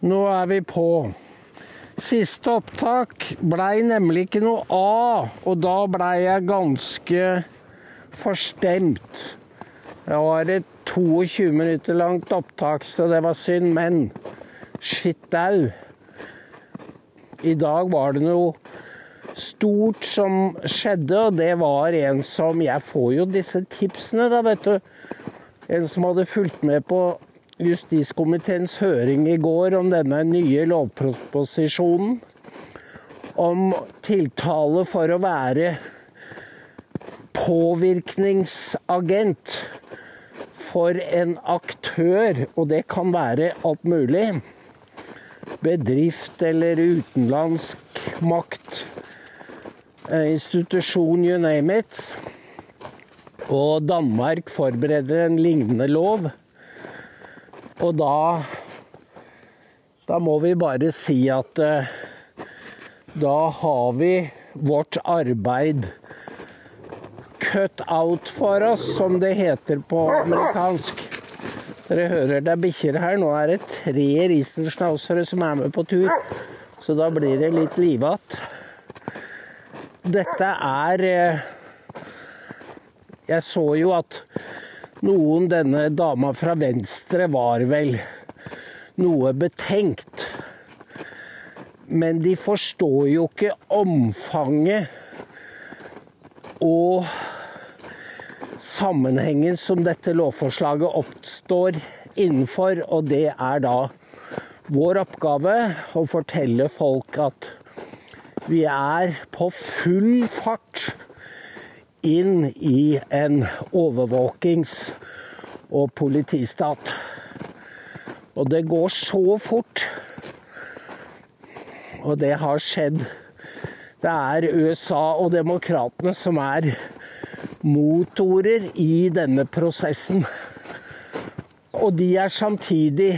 Nå er vi på. Siste opptak blei nemlig ikke noe av, og da blei jeg ganske forstemt. Det var et 22 minutter langt opptak, så det var synd, men skitt au. I dag var det noe stort som skjedde, og det var en som Jeg får jo disse tipsene, da, vet du. En som hadde fulgt med på justiskomiteens høring i går om denne nye lovproposisjonen. Om tiltale for å være påvirkningsagent for en aktør, og det kan være alt mulig. Bedrift eller utenlandsk makt. Institusjon, you name it. Og Danmark forbereder en lignende lov. Og da Da må vi bare si at uh, da har vi vårt arbeid cut out for oss, som det heter på amerikansk. Dere hører det er bikkjer her. Nå er det tre riesenschnauzere som er med på tur, så da blir det litt livete. Dette er uh, jeg så jo at noen, denne dama fra Venstre, var vel noe betenkt. Men de forstår jo ikke omfanget og sammenhengen som dette lovforslaget oppstår innenfor, og det er da vår oppgave å fortelle folk at vi er på full fart inn i en overvåkings- og politistat. Og det går så fort. Og det har skjedd. Det er USA og demokratene som er motorer i denne prosessen. Og de er samtidig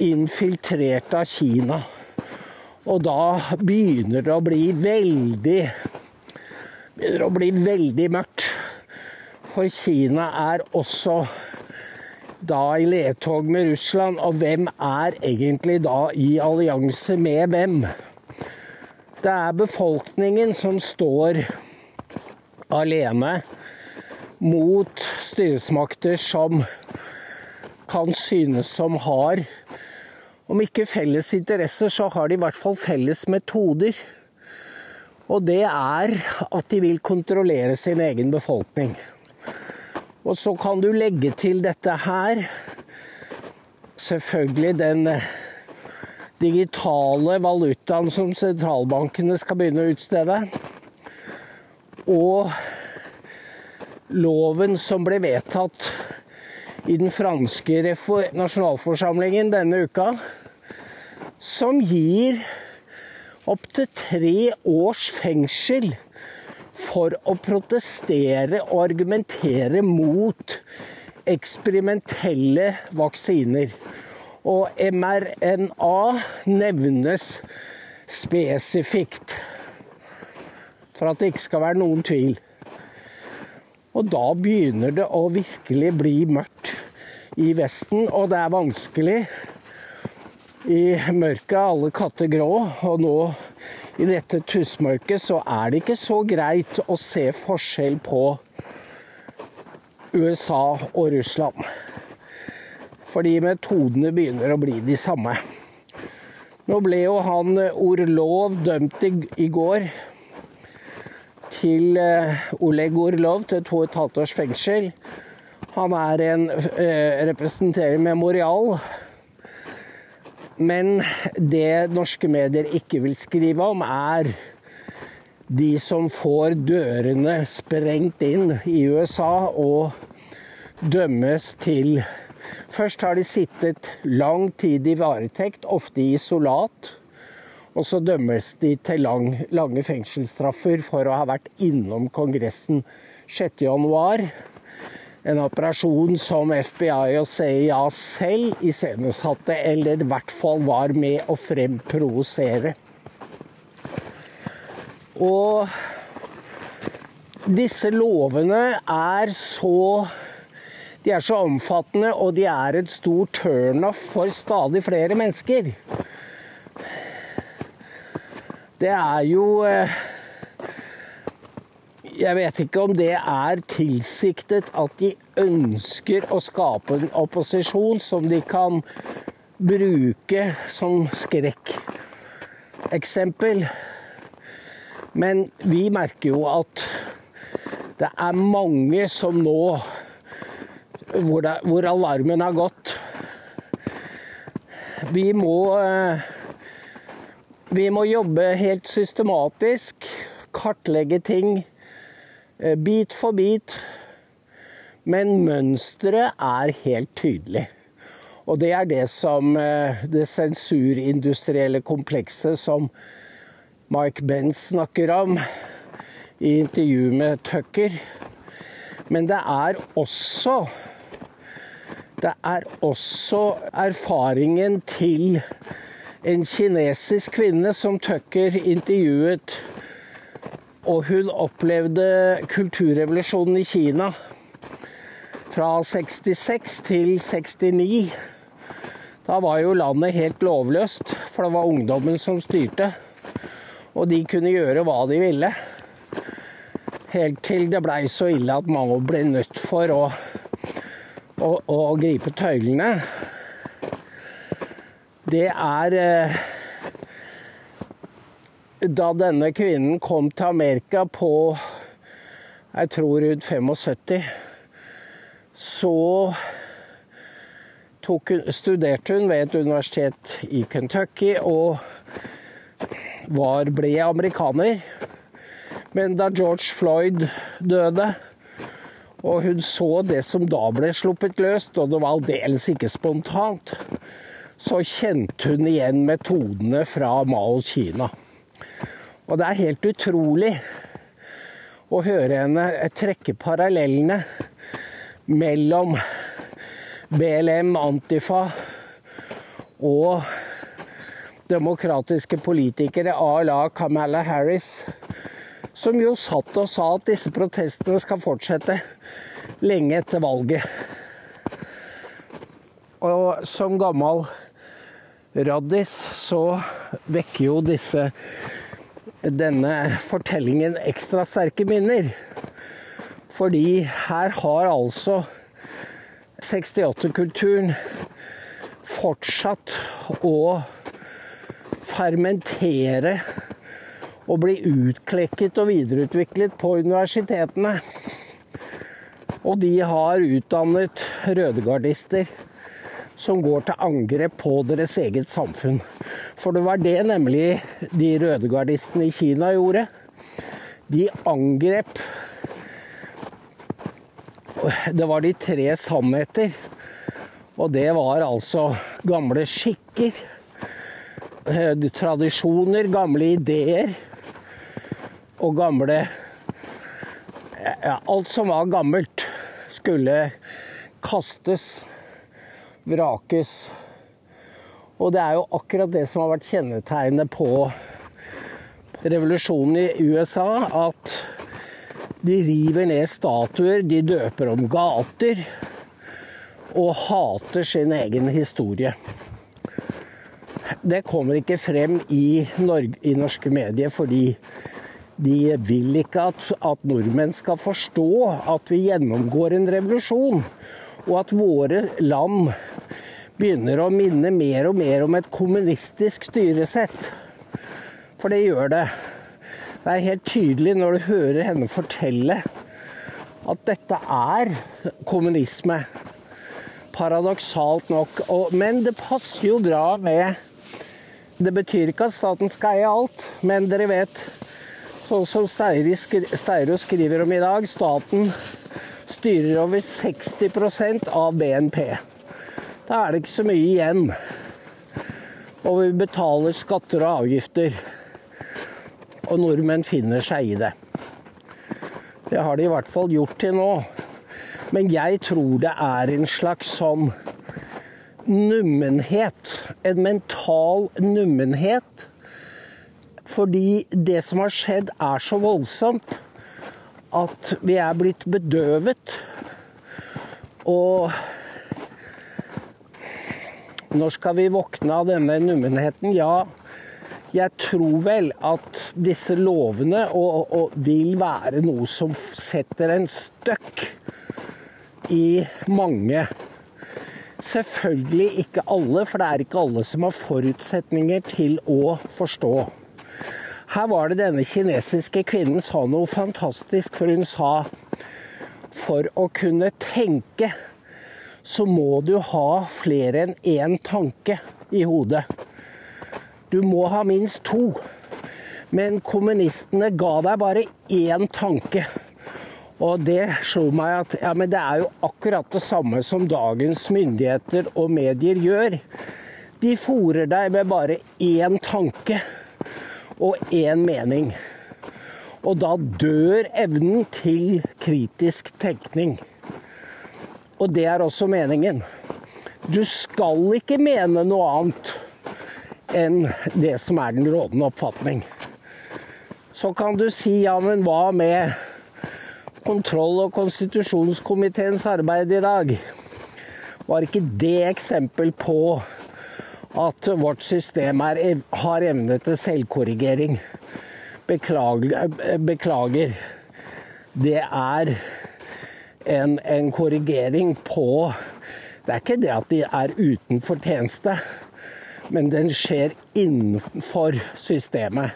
infiltrert av Kina. Og da begynner det å bli veldig begynner å bli veldig mørkt. For Kina er også da i ledtog med Russland, og hvem er egentlig da i allianse med hvem? Det er befolkningen som står alene mot styresmakter som kan synes som har Om ikke felles interesser, så har de i hvert fall felles metoder. Og det er at de vil kontrollere sin egen befolkning. Og så kan du legge til dette her selvfølgelig den eh, digitale valutaen som sentralbankene skal begynne å utstede. Og loven som ble vedtatt i den franske nasjonalforsamlingen denne uka, som gir opptil tre års fengsel for å protestere og argumentere mot eksperimentelle vaksiner. Og mRNA nevnes spesifikt. For at det ikke skal være noen tvil. Og da begynner det å virkelig bli mørkt i Vesten, og det er vanskelig i mørket er alle katter grå, og nå i dette tussmørket så er det ikke så greit å se forskjell på USA og Russland. Fordi metodene begynner å bli de samme. Nå ble jo han Orlov dømt i, i går til uh, Oleg Orlov til to og et halvt års fengsel. Han er en, uh, representerer Memorial men det norske medier ikke vil skrive om, er de som får dørene sprengt inn i USA og dømmes til Først har de sittet lang tid i varetekt, ofte i isolat. Og så dømmes de til lang, lange fengselsstraffer for å ha vært innom Kongressen 6.1. En operasjon som FBI og CIA selv iscenesatte, eller i hvert fall var med å fremprovosere. Og disse lovene er så De er så omfattende, og de er et stort turnoff for stadig flere mennesker. Det er jo eh, Jeg vet ikke om det er tilsiktet at de ønsker å skape en opposisjon som de kan bruke som skrekkeksempel. Men vi merker jo at det er mange som nå hvor, det, hvor alarmen har gått. Vi må eh, Vi må jobbe helt systematisk. Kartlegge ting bit for bit. Men mønsteret er helt tydelig. Og det er det som eh, det sensurindustrielle komplekset som Mike Benz snakker om i intervju med Tucker. Men det er også Det er også erfaringen til en kinesisk kvinne som Tucker intervjuet. Og hun opplevde kulturrevolusjonen i Kina fra 66 til 69. Da var jo landet helt lovløst, for det var ungdommen som styrte. Og de kunne gjøre hva de ville. Helt til det blei så ille at mange ble nødt for å, å, å gripe tøylene. Det er eh, Da denne kvinnen kom til Amerika på jeg tror rundt 75, så hun, studerte hun ved et universitet i Kentucky og var, ble amerikaner. Men da George Floyd døde, og hun så det som da ble sluppet løst, og det var aldeles ikke spontant, så kjente hun igjen metodene fra Mao Kina. Og det er helt utrolig å høre henne trekke parallellene mellom BLM, Antifa og demokratiske politikere à la Kamala Harris som jo satt og sa at disse protestene skal fortsette lenge etter valget. Og som gammel raddis så vekker jo disse denne fortellingen ekstra sterke minner. Fordi her har altså 68-kulturen fortsatt å fermentere og bli utklekket og videreutviklet på universitetene. Og de har utdannet rødegardister som går til angrep på deres eget samfunn. For det var det nemlig de rødegardistene i Kina gjorde. De angrep Det var de tre sannheter. Og det var altså gamle skikker, eh, tradisjoner, gamle ideer og gamle ja, Alt som var gammelt, skulle kastes, vrakes. Og det er jo akkurat det som har vært kjennetegnet på revolusjonen i USA. At de river ned statuer, de døper om gater og hater sin egen historie. Det kommer ikke frem i, Norge, i norske medier fordi de vil ikke at, at, nordmenn skal forstå at vi gjennomgår en revolusjon, og at våre land begynner å minne mer og mer om et kommunistisk styresett. For det gjør det. Det er helt tydelig når du hører henne fortelle at dette er kommunisme. Paradoksalt nok. Men det passer jo bra med Det betyr ikke at staten skal eie alt, men dere vet Sånn som Steiro skriver om i dag, staten styrer over 60% av BNP. Da er det ikke så mye igjen. Og vi betaler skatter og avgifter. Og nordmenn finner seg i det. Det har de i hvert fall gjort til nå. Men jeg tror det er en slags sånn nummenhet. En mental nummenhet fordi det som har skjedd, er så voldsomt at vi er blitt bedøvet. Og når skal vi våkne av denne nummenheten? Ja, jeg tror vel at disse lovene og, og vil være noe som setter en støkk i mange. Selvfølgelig ikke alle, for det er ikke alle som har forutsetninger til å forstå. Her var det denne kinesiske kvinnen sa noe fantastisk, for hun sa for å kunne tenke så må du ha flere enn én tanke i hodet. Du må ha minst to. Men kommunistene ga deg bare én tanke. Og det slo meg at ja, men det er jo akkurat det samme som dagens myndigheter og medier gjør. De fòrer deg med bare én tanke og én mening. Og da dør evnen til kritisk tenkning. Og det er også meningen. Du skal ikke mene noe annet enn det som er den rådende oppfatning. Så kan du si ja, men hva med kontroll- og konstitusjonskomiteens arbeid i dag? Var ikke det eksempel på at vårt system er, har evne til selvkorrigering? Beklager, beklager. Det er en, en korrigering på Det er ikke det at de er uten fortjeneste, men den skjer innenfor systemet.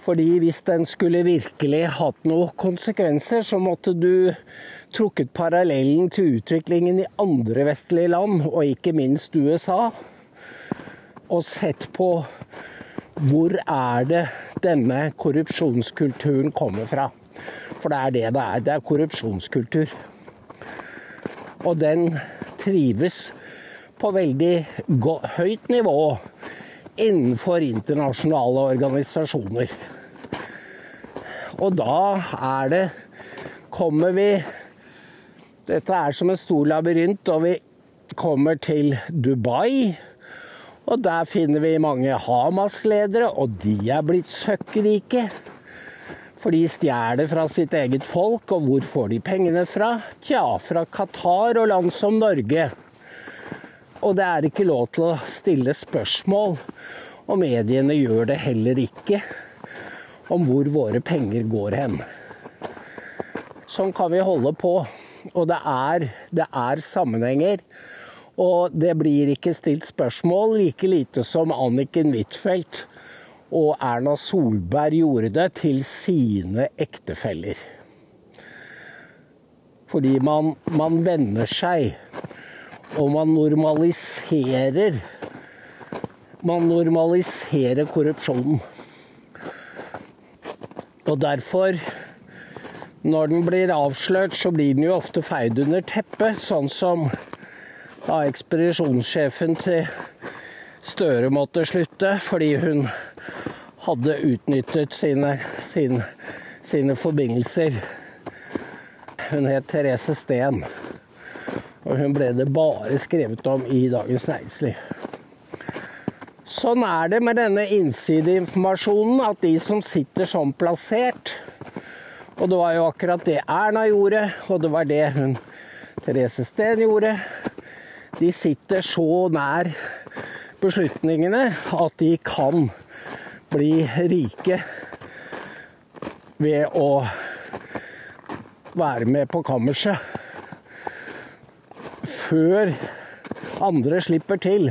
Fordi hvis den skulle virkelig hatt noen konsekvenser, så måtte du trukket parallellen til utviklingen i andre vestlige land, og ikke minst USA, og sett på hvor er det denne korrupsjonskulturen kommer fra. For det er det det er. Det er korrupsjonskultur. Og den trives på veldig høyt nivå innenfor internasjonale organisasjoner. Og da er det Kommer vi Dette er som en stor labyrint, og vi kommer til Dubai. Og der finner vi mange Hamas-ledere, og de er blitt søkkrike. For de stjeler fra sitt eget folk, og hvor får de pengene fra? Tja, fra Qatar og land som Norge. Og det er ikke lov til å stille spørsmål, og mediene gjør det heller ikke, om hvor våre penger går hen. Sånn kan vi holde på. Og det er, det er sammenhenger. Og det blir ikke stilt spørsmål, like lite som Anniken Huitfeldt og Erna Solberg gjorde det til sine ektefeller. Fordi man, man venner seg, og man normaliserer Man normaliserer korrupsjonen. Og derfor, når den blir avslørt, så blir den jo ofte feid under teppet, sånn som da ekspedisjonssjefen til Støre måtte slutte fordi hun hadde utnyttet sine, sine, sine forbindelser. Hun het Therese Steen, og hun ble det bare skrevet om i Dagens Næringsliv. Sånn er det med denne innsideinformasjonen, at de som sitter sånn plassert Og det var jo akkurat det Erna gjorde, og det var det hun Therese Steen gjorde. De sitter så nær beslutningene at de kan bli rike ved å være med på kammerset før andre slipper til.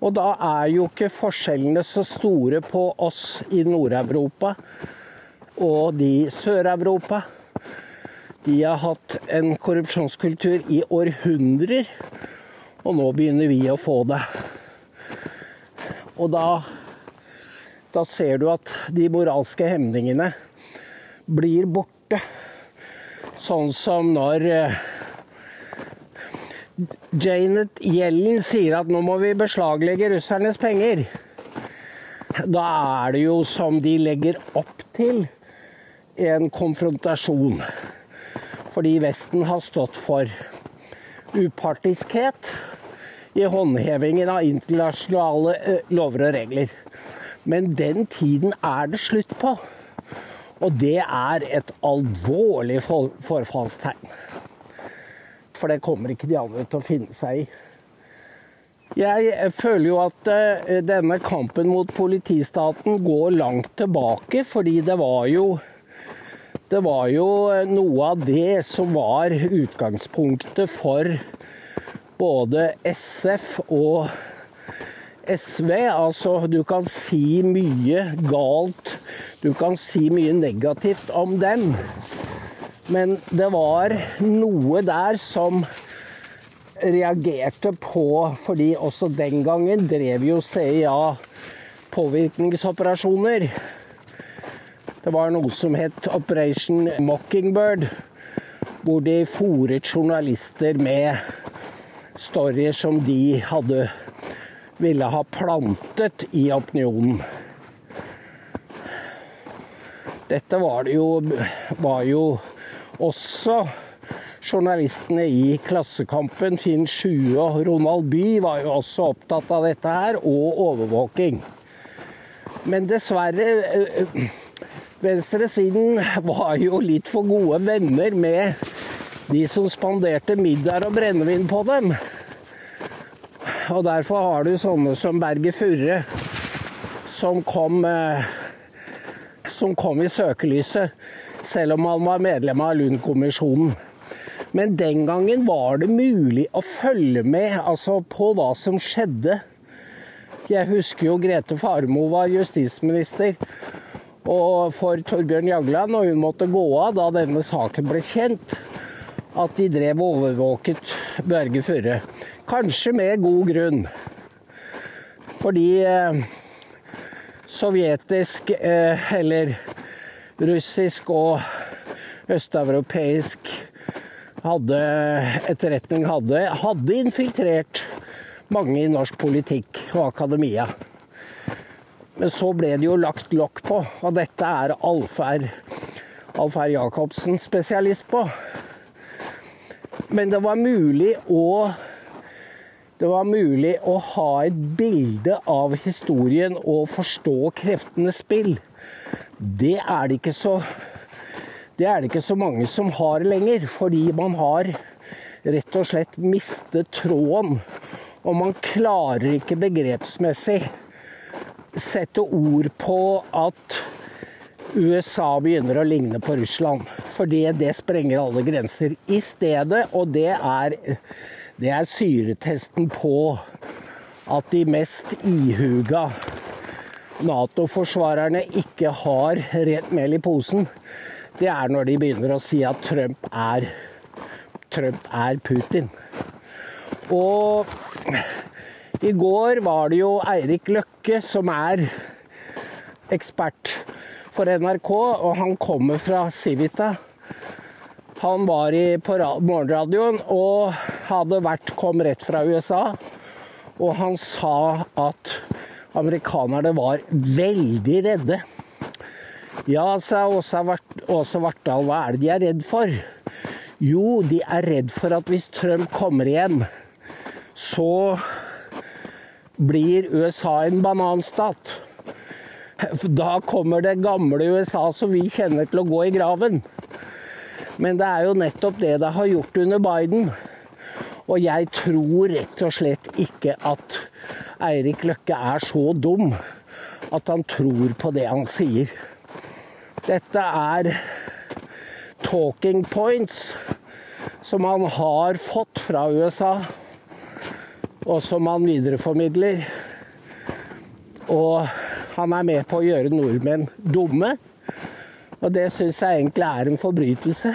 Og da er jo ikke forskjellene så store på oss i Nord-Europa og de i Sør-Europa. De har hatt en korrupsjonskultur i århundrer, og nå begynner vi å få det. Og da da ser du at de moralske hemningene blir borte. Sånn som når eh, Janet Yellen sier at nå må vi beslaglegge russernes penger. Da er det jo som de legger opp til en konfrontasjon. Fordi Vesten har stått for upartiskhet i håndhevingen av internasjonale eh, lover og regler. Men den tiden er det slutt på. Og det er et alvorlig forfallstegn. For det kommer ikke de andre til å finne seg i. Jeg føler jo at eh, denne kampen mot politistaten går langt tilbake, fordi det var jo det var jo noe av det som var utgangspunktet for både SF og SV. Altså, du kan si mye galt, du kan si mye negativt om dem. Men det var noe der som reagerte på Fordi også den gangen drev jo CIA påvirkningsoperasjoner. Det var noe som het Operation Mockingbird, hvor de fòret journalister med storyer som de hadde ville ha plantet i opinionen. Dette var det jo, var jo også journalistene i Klassekampen, Finn Sjue og Ronald Bye var jo også opptatt av dette her, og overvåking. Men dessverre eh, Venstresiden var jo litt for gode venner med de som spanderte middag og brennevin på dem. Og derfor har du sånne som Berge Furre, som kom, eh, som kom i søkelyset, selv om han var medlem av Lund-kommisjonen. Men den gangen var det mulig å følge med altså, på hva som skjedde. Jeg husker jo Grete Farmo var justisminister for Torbjørn Jagland, og hun måtte gå av da denne saken ble kjent, at de drev og overvåket Børge Furre. Kanskje med god grunn. Fordi eh, sovjetisk, eh, eller russisk og østeuropeisk hadde etterretning hadde, hadde infiltrert mange i norsk politikk og akademia. Men så ble det jo lagt lokk på, og dette er Alfer Alfær Jacobsen spesialist på. Men det var mulig å det var mulig å ha et bilde av historien og forstå kreftenes spill. Det er det ikke så det er det ikke så mange som har lenger, fordi man har rett og slett mistet tråden. Og man klarer ikke begrepsmessig sette ord på at USA begynner å ligne på Russland. For det, det sprenger alle grenser. I stedet, og det er, det er syretesten på at de mest ihuga Nato-forsvarerne ikke har rent mel i posen det er når de begynner å si at Trump er, Trump er Putin. Og i går var det jo Eirik Løkke som er ekspert for NRK, og han kommer fra Civita. Han var i, på morgenradioen og hadde vært, kom rett fra USA. Og han sa at amerikanerne var veldig redde ja, sa Åse Vartdal, hva er det de er redd for? Jo, de er redd for at hvis Trump kommer igjen, så blir USA en bananstat. Da kommer det gamle USA som vi kjenner til å gå i graven. Men det er jo nettopp det det har gjort under Biden. Og jeg tror rett og slett ikke at Eirik Løkke er så dum at han tror på det han sier. Dette er talking points som han har fått fra USA, og som han videreformidler. Og han er med på å gjøre nordmenn dumme, og det syns jeg egentlig er en forbrytelse.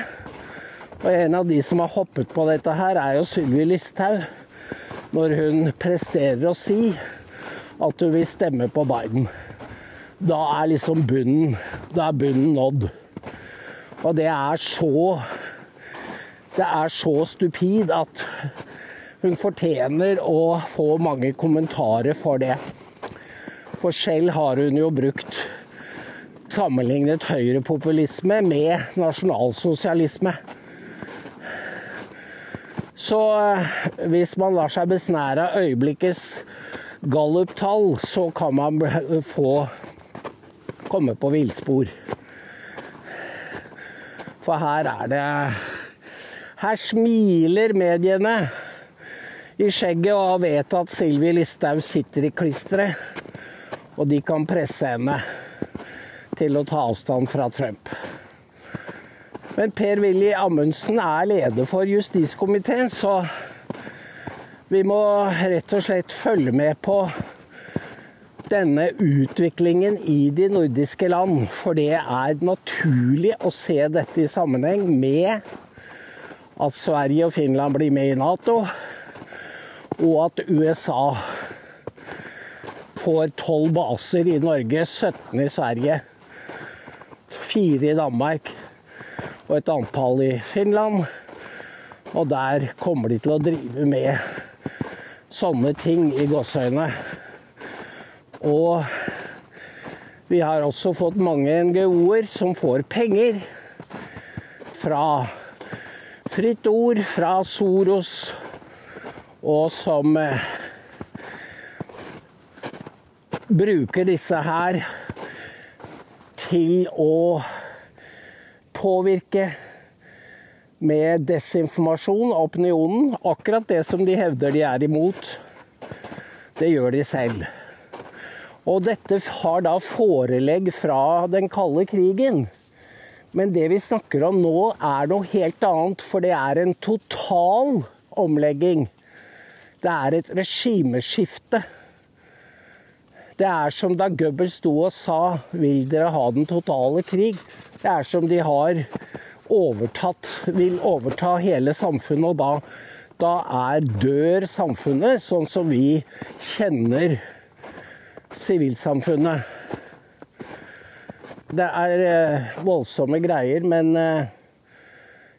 Og en av de som har hoppet på dette her, er jo Sylvi Listhaug. Når hun presterer å si at hun vil stemme på Biden da er liksom bunnen Da er bunnen nådd. Og det er så Det er så stupid at hun fortjener å få mange kommentarer for det. For selv har hun jo brukt sammenlignet høyrepopulisme med nasjonalsosialisme. Så eh, hvis man lar seg besnære av øyeblikkets gallup-tall, så kan man få komme på villspor. For her er det Her smiler mediene i skjegget og vet at Sylvi Listhaug sitter i klisteret. Og de kan presse henne til å ta avstand fra Trump. Men Per-Willy Amundsen er leder for justiskomiteen, så vi må rett og slett følge med på denne utviklingen i de nordiske land. For det er naturlig å se dette i sammenheng med at Sverige og Finland blir med i Nato, og at USA får tolv baser i Norge, 17 i Sverige, fire i Danmark og et antall i Finland. Og der kommer de til å drive med sånne ting i gåseøynene. Og vi har også fått mange NGO-er som får penger fra Fritt Ord, fra Soros, og som eh, bruker disse her til å påvirke med desinformasjon av opinionen. Akkurat det som de hevder de er imot, det gjør de selv. Og dette har da forelegg fra den kalde krigen. Men det vi snakker om nå, er noe helt annet, for det er en total omlegging. Det er et regimeskifte. Det er som da Goebbels sto og sa 'Vil dere ha den totale krig?' Det er som de har overtatt, vil overta hele samfunnet, og da, da er dør samfunnet sånn som vi kjenner sivilsamfunnet. Det er eh, voldsomme greier, men eh,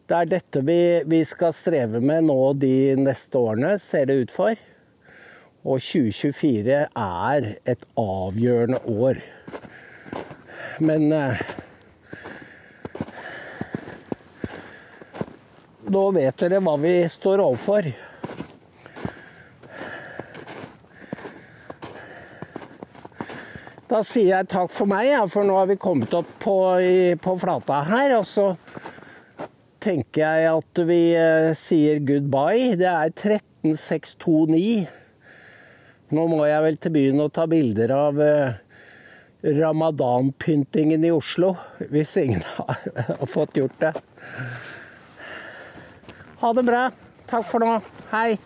det er dette vi, vi skal streve med nå de neste årene, ser det ut for. Og 2024 er et avgjørende år. Men eh, Nå vet dere hva vi står overfor. Da sier jeg takk for meg, ja, for nå har vi kommet opp på, på flata her. Og så tenker jeg at vi eh, sier goodbye. Det er 13629. Nå må jeg vel til byen og ta bilder av eh, ramadanpyntingen i Oslo, hvis ingen har fått gjort det. Ha det bra. Takk for nå. Hei.